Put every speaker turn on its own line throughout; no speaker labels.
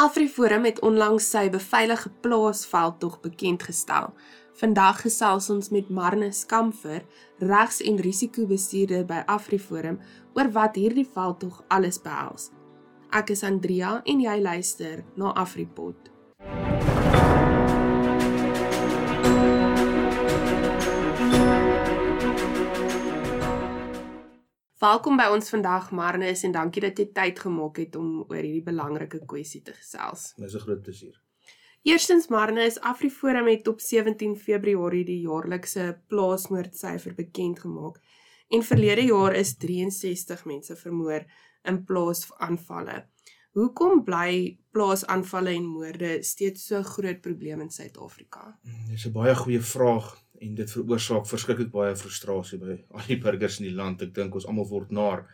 AfriForum het onlangs sy beveilige plaasveldtog bekend gestel. Vandag gesels ons met Marne Skamfer, regs- en risikobestuurder by AfriForum, oor wat hierdie veldtog alles behels. Ek is Andrea en jy luister na AfriPod. Welkom by ons vandag Marnus en dankie dat jy tyd gemaak het om oor hierdie belangrike kwessie te gesels.
Dis 'n groot plesier.
Eerstens Marnus, AfriForum het op 17 Februarie die jaarlikse plaasmoordsyfer bekend gemaak. En verlede jaar is 63 mense vermoor in plaasaanvalle. Hoekom bly plaasaanvalle en moorde steeds so groot probleem in Suid-Afrika?
Dis 'n baie goeie vraag en dit veroorsaak verskriklik baie frustrasie by al die burgers in die land. Ek dink ons almal word naar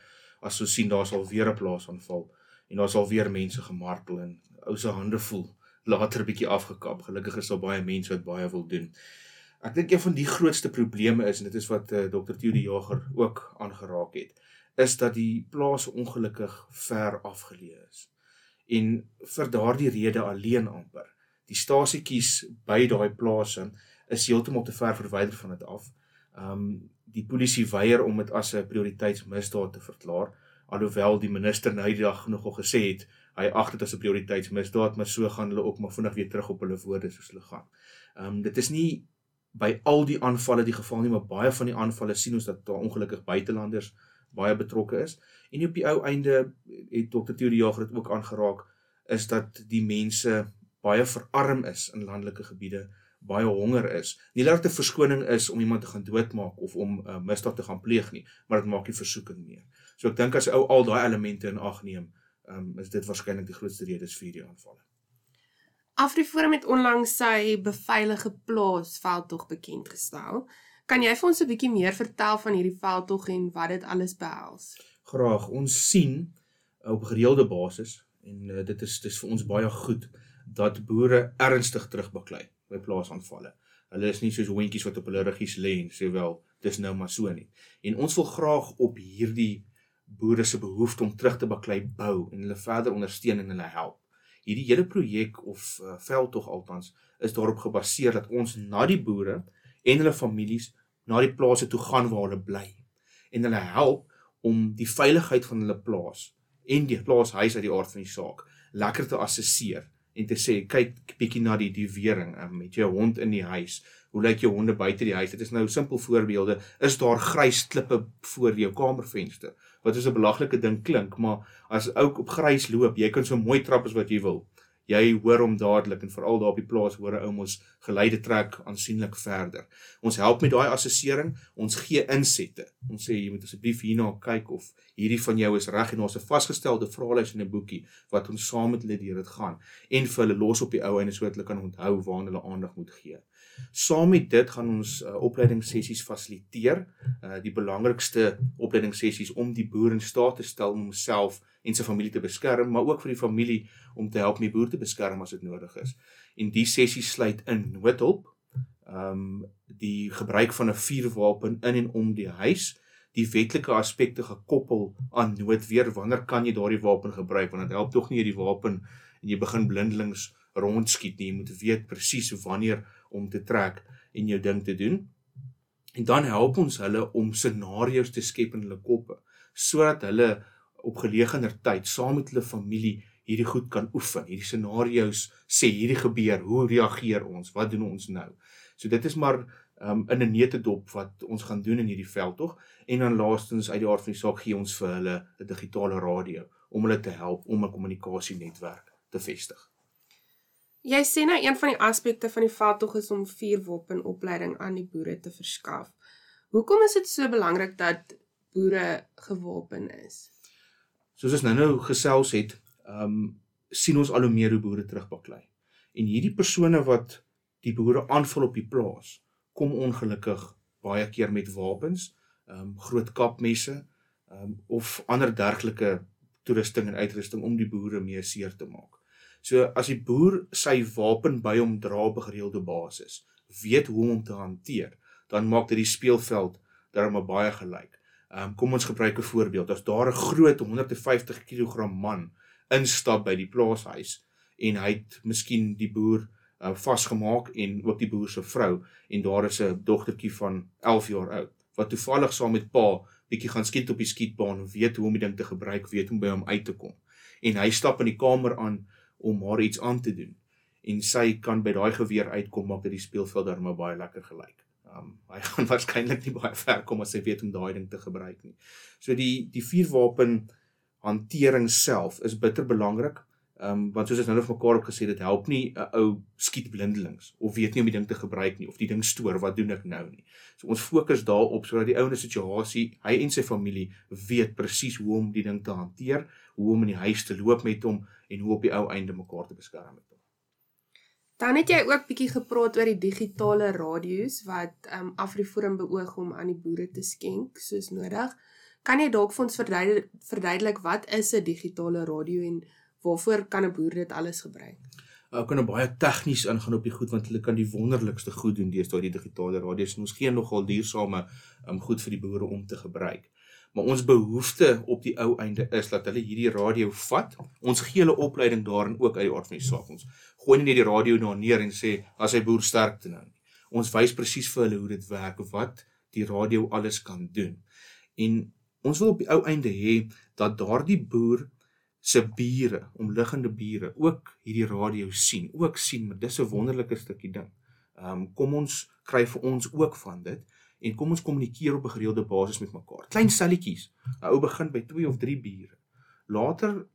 as ons sien daar's al weer 'n plaasaanval en daar's al weer mense gemartel en ou se hande voel later 'n bietjie afgekap. Gelukkig is daar baie mense wat baie wil doen. Ek dink een van die grootste probleme is en dit is wat uh, eh, Dr. Theo die Jager ook aangeraak het, is dat die plase ongelukkig ver afgeleë is. En vir daardie rede alleen amper die stasietjies by daai plase is heeltemal te ver verwyder van dit af. Um die polisie weier om dit as 'n prioriteitsmisdaad te verklaar alhoewel die minister nou die dag nogal gesê het hy ag dit as 'n prioriteitsmisdaad maar so gaan hulle ook maar vinnig weer terug op hulle woorde soos hulle gaan. Um dit is nie by al die aanvalle die geval nie maar baie van die aanvalle sien ons dat daar ongelukkig buitelanders baie betrokke is en op die ou einde het Dr. Theodore Jager dit ook aangeraak is dat die mense baie verarm is in landelike gebiede baie honger is. Nie dat dit 'n verskoning is om iemand te gaan doodmaak of om 'n uh, misdaad te gaan pleeg nie, maar dit maak die versoeking meer. So ek dink as ou al daai elemente in ag neem, um, is dit waarskynlik die grootste redes vir hierdie aanvalle.
Afriforum het onlangs sy beveilige plaas veldtog bekend gestel. Kan jy vir ons 'n bietjie meer vertel van hierdie veldtog en wat dit alles behels?
Graag. Ons sien op gereelde basis en uh, dit is dis vir ons baie goed dat boere ernstig terugbaklei by plaasaanvalle. Hulle is nie soos hondjies wat op hulle ruggies lê en sê wel, dis nou maar so nie. En ons wil graag op hierdie boere se behoefte om terug te baklei bou en hulle verder ondersteun en hulle help. Hierdie hele projek of uh, veldtog altans is daarop gebaseer dat ons na die boere en hulle families na die plase toe gaan waar hulle bly en hulle help om die veiligheid van hulle plaas en die plaashuis uit die aard van die saak lekker te assesseer en te sê kyk bietjie na die die wering um, met jou hond in die huis. Hoe lyk jou honde buite die huis? Dit is nou simpel voorbeelde. Is daar grys klippe voor jou kamervenster? Wat is 'n belaglike ding klink, maar as ou op grys loop, jy kan so mooi trap as wat jy wil jy hoor hom dadelik en veral daar op die plaas hoor 'n ou mos geleide trek aansienlik verder. Ons help met daai assessering, ons gee insette. Ons sê jy moet asseblief hierna kyk of hierdie van jou is reg en ons het 'n vasgestelde vraelys in 'n boekie wat ons saam met hulle deur dit gaan en vir hulle los op die ou einde sodat hulle kan onthou waar hulle aandag moet gee. Saam met dit gaan ons uh, opleidingssessies fasiliteer, uh, die belangrikste opleidingssessies om die boer in staat te stel om homself en sy familie te beskerm, maar ook vir die familie om te help om die boer te beskerm as dit nodig is. En die sessie sluit in noodhulp, ehm um, die gebruik van 'n vuurwapen in en om die huis, die wetlike aspekte gekoppel aan noodweer, wanneer kan jy daardie wapen gebruik? Want dit help tog nie jy die wapen en jy begin blindelings rondskiet nie, jy moet weet presies wanneer om te trek en jou ding te doen. En dan help ons hulle om scenario's te skep in hulle koppe sodat hulle op gelegener tyd saam met hulle familie hierdie goed kan oefen. Hierdie scenario's sê hierdie gebeur, hoe reageer ons? Wat doen ons nou? So dit is maar um, in 'n netedop wat ons gaan doen in hierdie veld tog en dan laastens uit die aard van die saak gee ons vir hulle 'n digitale radio om hulle te help om 'n kommunikasienetwerk te vestig.
Jy sê nou een van die aspekte van die veldtog is om vuurwapenopleiding aan die boere te verskaf. Hoekom is dit so belangrik dat boere gewapen is?
soos ons nou-nou gesels het, ehm um, sien ons al hoe meer hoe boere terugbaklei. En hierdie persone wat die boere aanval op die plaas, kom ongelukkig baie keer met wapens, ehm um, groot kapmesse, ehm um, of ander dergelike toerusting en uitrusting om die boere meer seer te maak. So as die boer sy wapen by hom dra op gereelde basis, weet hoe om hom te hanteer, dan maak dit die speelveld darem baie gelyk. Um, kom ons gebruik 'n voorbeeld. As daar 'n groot 150 kg man instap by die plaashuis en hy het miskien die boer uh, vasgemaak en ook die boer se vrou en daar is 'n dogtertjie van 11 jaar oud wat toevallig saam met pa bietjie gaan skiet op die skietbaan, weet hoe om die ding te gebruik, weet hoe om by hom uit te kom. En hy stap in die kamer aan om haar iets aan te doen. En sy kan by daai geweer uitkom maak dit die speelveld darm baie lekker gelyk. Um hy gaan waarskynlik nie baie ver kom as hy weet om daai ding te gebruik nie. So die die vuurwapen hantering self is bitter belangrik. Ehm um, want soos ons nou vir mekaar ook gesê dit help nie 'n ou skiet blindelings of weet nie om die ding te gebruik nie of die ding stoor wat doen ek nou nie. So ons fokus daarop sodat die ouene situasie, hy en sy familie weet presies hoe om die ding te hanteer, hoe om in die huis te loop met hom en hoe op die ou einde mekaar te beskerm met hom.
Dan het jy ook bietjie gepraat oor die digitale radio's wat ehm um, Afriforum beoog om aan die boere te skenk soos nodig. Kan jy dalk vir ons verduidelik, verduidelik wat is 'n digitale radio en waarvoor kan 'n boer dit alles gebruik?
Ou kan baie tegnies ingaan op die goed want hulle kan die wonderlikste goed doen deesdae die digitale radio's en ons gee nogal duursame um, goed vir die boere om te gebruik. Maar ons behoefte op die ou einde is dat hulle hierdie radio vat. Ons gee hulle opleiding daarin ook uit die aard van die saak. Ons gooi nie net die radio na neer en sê as hy boer sterk te nou nie. Ons wys presies vir hulle hoe dit werk of wat die radio alles kan doen. En ons wil op die ou einde hê dat daardie boer se bure, omliggende bure ook hierdie radio sien, ook sien, maar dis 'n wonderlike stukkie ding. Ehm um, kom ons kry vir ons ook van dit en kom ons kommunikeer op 'n gereelde basis met mekaar. Klein selletjies. 'n Ou begin by 2 of 3 bure. Later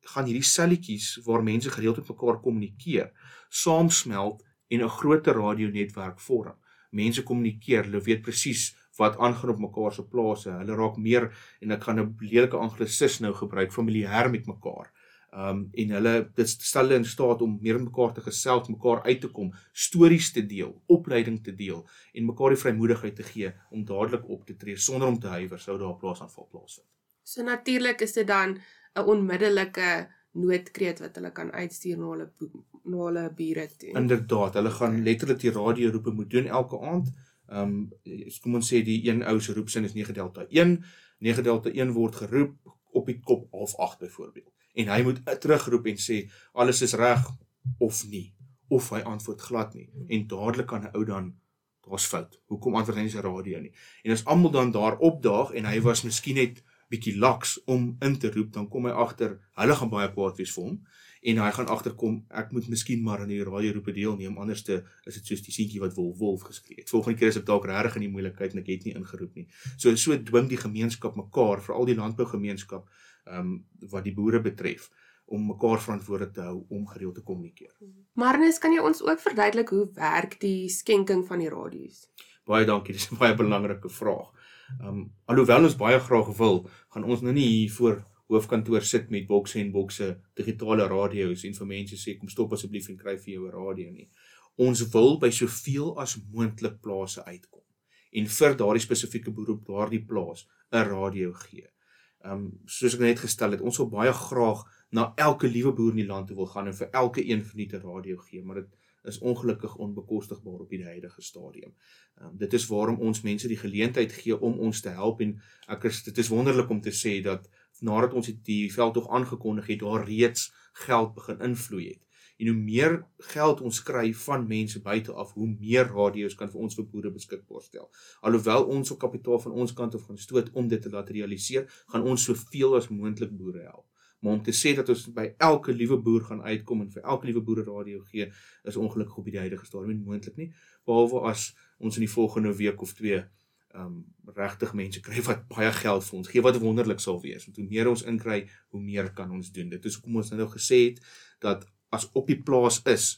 gaan hierdie selletjies waar mense gereeld met mekaar kommunikeer, saamsmelt en 'n groter radionetwerk vorm. Mense kommunikeer, hulle weet presies wat aangaan op mekaar se plase. Hulle raak meer en ek gaan 'n lelike anglisis nou gebruik familier met mekaar. Um en hulle dit stel hulle in staat om meer met mekaar te gesels, mekaar uit te kom, stories te deel, opleiding te deel en mekaar die vrymoedigheid te gee om dadelik op te tree sonder om te huiwer sou daar plaasaanval plaasvind.
So natuurlik is dit dan 'n onmiddellike noodkreet wat hulle kan uitstuur na hulle na hulle bure toe.
Inderdaad, hulle gaan letterlik die radio roepe moet doen elke aand Ehm um, kom ons sê die een ou se roepsin is 9 delta 1. 9 delta 1 word geroep op die kop half 8 byvoorbeeld. En hy moet terugroep en sê alles is reg of nie of hy antwoord glad nie en dadelik kan 'n ou dan daar's fout. Hoekom antwoord hy nie sy radio nie? En as almal dan daar opdaag en hy was miskien net bietjie laks om in te roep, dan kom hy agter hulle gaan baie kwaad wees vir hom en hy gaan agterkom ek moet miskien maar aan die radio roepe deelneem anders te is dit soos die seentjie wat wolf wolf geskree het. Volgende keer is ek dalk regtig in die moeilikheid en ek het nie ingeroep nie. So so dwing die gemeenskap mekaar, veral die landbougemeenskap ehm um, wat die boere betref om mekaar verantwoordelik te hou om gereeld te kommunikeer.
Marnus, kan jy ons ook verduidelik hoe werk die skenking van die radio's?
Baie dankie, dis 'n baie belangrike vraag. Ehm um, alhoewel ons baie graag wil, gaan ons nou nie hier voor hoofkantoor sit met bokse en bokse digitale radio's en vir mense sê kom stop asseblief en kry vir jou 'n radio nie. Ons wil by soveel as moontlik plase uitkom en vir daardie spesifieke beroep daardie plaas 'n radio gee. Ehm um, soos ek net gestel het, ons wil baie graag na elke liewe boer in die land toe wil gaan en vir elke een van die te radio gee, maar dit is ongelukkig onbekostigbaar op die huidige stadium. Ehm um, dit is waarom ons mense die geleentheid gee om ons te help en ek is dit is wonderlik om te sê dat nadat ons die veldtog aangekondig het, daar reeds geld begin invloei het. En hoe meer geld ons kry van mense buite af, hoe meer radio's kan vir ons vir boere beskikbaar stel. Alhoewel ons op kapitaal van ons kant af gaan stoot om dit te laat realiseer, gaan ons soveel as moontlik boere help. Maar om te sê dat ons by elke liewe boer gaan uitkom en vir elke liewe boere radio gee, is ongelukkig op die huidige stadium nie moontlik nie, behalwe as ons in die volgende week of 2 um regtig mense kry wat baie geld vir ons gee wat wonderlik sal wees. Want hoe meer ons inkry hoe meer kan ons doen. Dit is hoekom ons nou gesê het dat as op die plaas is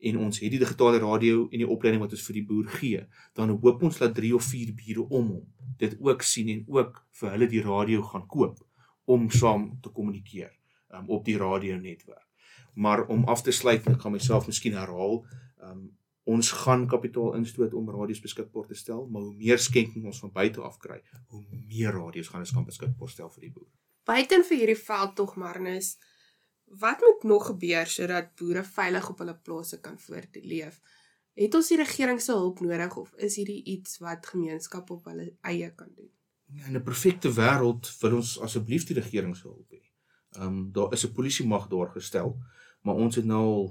en ons het die digitale radio en die opleiding wat ons vir die boer gee dan hoop ons dat 3 of 4 bure om hom dit ook sien en ook vir hulle die radio gaan koop om saam te kommunikeer um, op die radio netwerk. Maar om af te sluit ek gaan myself miskien herhaal um, ons gaan kapitaal instoot om radio's beskikbaar te stel, maar hoe meer skenking ons van buite af kry, hoe meer radio's gaan ons kan beskikbaar stel vir die boer.
Buiten vir hierdie veld tog Marnus, wat moet nog gebeur sodat boere veilig op hulle plase kan voortleef? Het ons die regering se hulp nodig of is hierdie iets wat gemeenskap op hulle eie kan doen?
In 'n perfekte wêreld wil ons asseblief die regering se hulp hê. Ehm um, daar is 'n polisie mag daar gestel Maar ons het nou al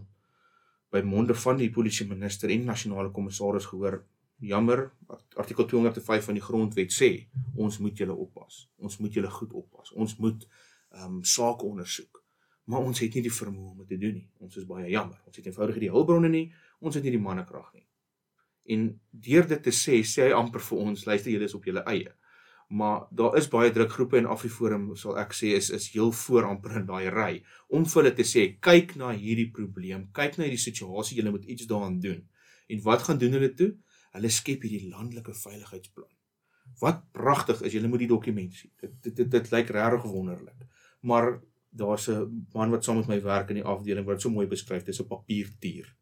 by monde van die polisie minister en nasionale kommissaris gehoor jammer artikel 205 van die grondwet sê ons moet julle oppas. Ons moet julle goed oppas. Ons moet ehm um, sake ondersoek. Maar ons het nie die vermoë om dit te doen nie. Ons is baie jammer. Ons het eenvoudig nie die hulpbronne nie. Ons het nie die mannekrag nie. En deur dit te sê, sê hy amper vir ons, luister julle is op julle eie. Maar daar is baie drukgroepe en Afriforum sal ek sê is is heel voor amper in daai ry om vir hulle te sê kyk na hierdie probleem, kyk na hierdie situasie, julle moet iets daaraan doen. En wat gaan doen hulle toe? Hulle skep hierdie landelike veiligheidsplan. Wat pragtig is, julle moet die dokument sien. Dit dit dit, dit lyk regtig wonderlik. Maar daar's 'n man wat saam met my werk in die afdeling wat so mooi beskryf, dis 'n papiertier.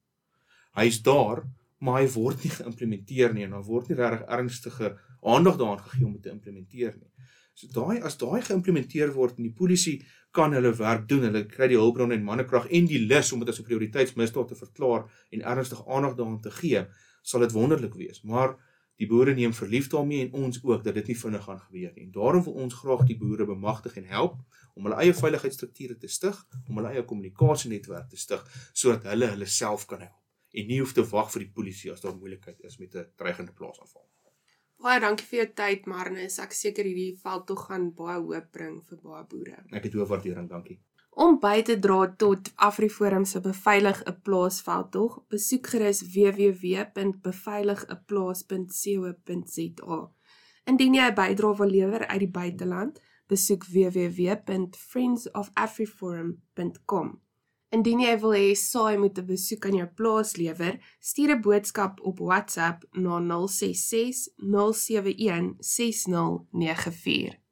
Hy's daar, maar hy word nie geïmplementeer nie en daar word nie regtig ernstige aandag daaraan gegee om dit te implementeer nie. So daai as daai geïmplementeer word en die polisie kan hulle werk doen, hulle kry die hulpbronne en mannekrag en die lus om dit as 'n prioriteitsmisdaad te verklaar en ernstig aandag daaraan te gee, sal dit wonderlik wees. Maar die boere neem verlief daarmee en ons ook dat dit nie vinnig gaan gebeur nie. En daarom wil ons graag die boere bemagtig en help om hulle eie veiligheidsstrukture te stig, om hulle eie kommunikasienetwerk te stig sodat hulle hulle self kan help en nie hoef te wag vir die polisie as daar moeilikheid is met 'n dreigende plaasaanval.
Baie dankie vir jou tyd, Marnus. Ek seker hierdie veldtog gaan baie hoop bring vir baie boere.
Ek het hoë waardering, dankie.
Om by te dra tot AfriForum se beveilig 'n plaasveld tog, besoek gerus www.beveilig''n-plaas.co.za. Indien jy 'n bydrae wil lewer uit die buiteland, besoek www.friendsofafriforum.com. Indien jy wil hê saai moet 'n besoek aan jou plaas lewer, stuur 'n boodskap op WhatsApp na 066 071 6094.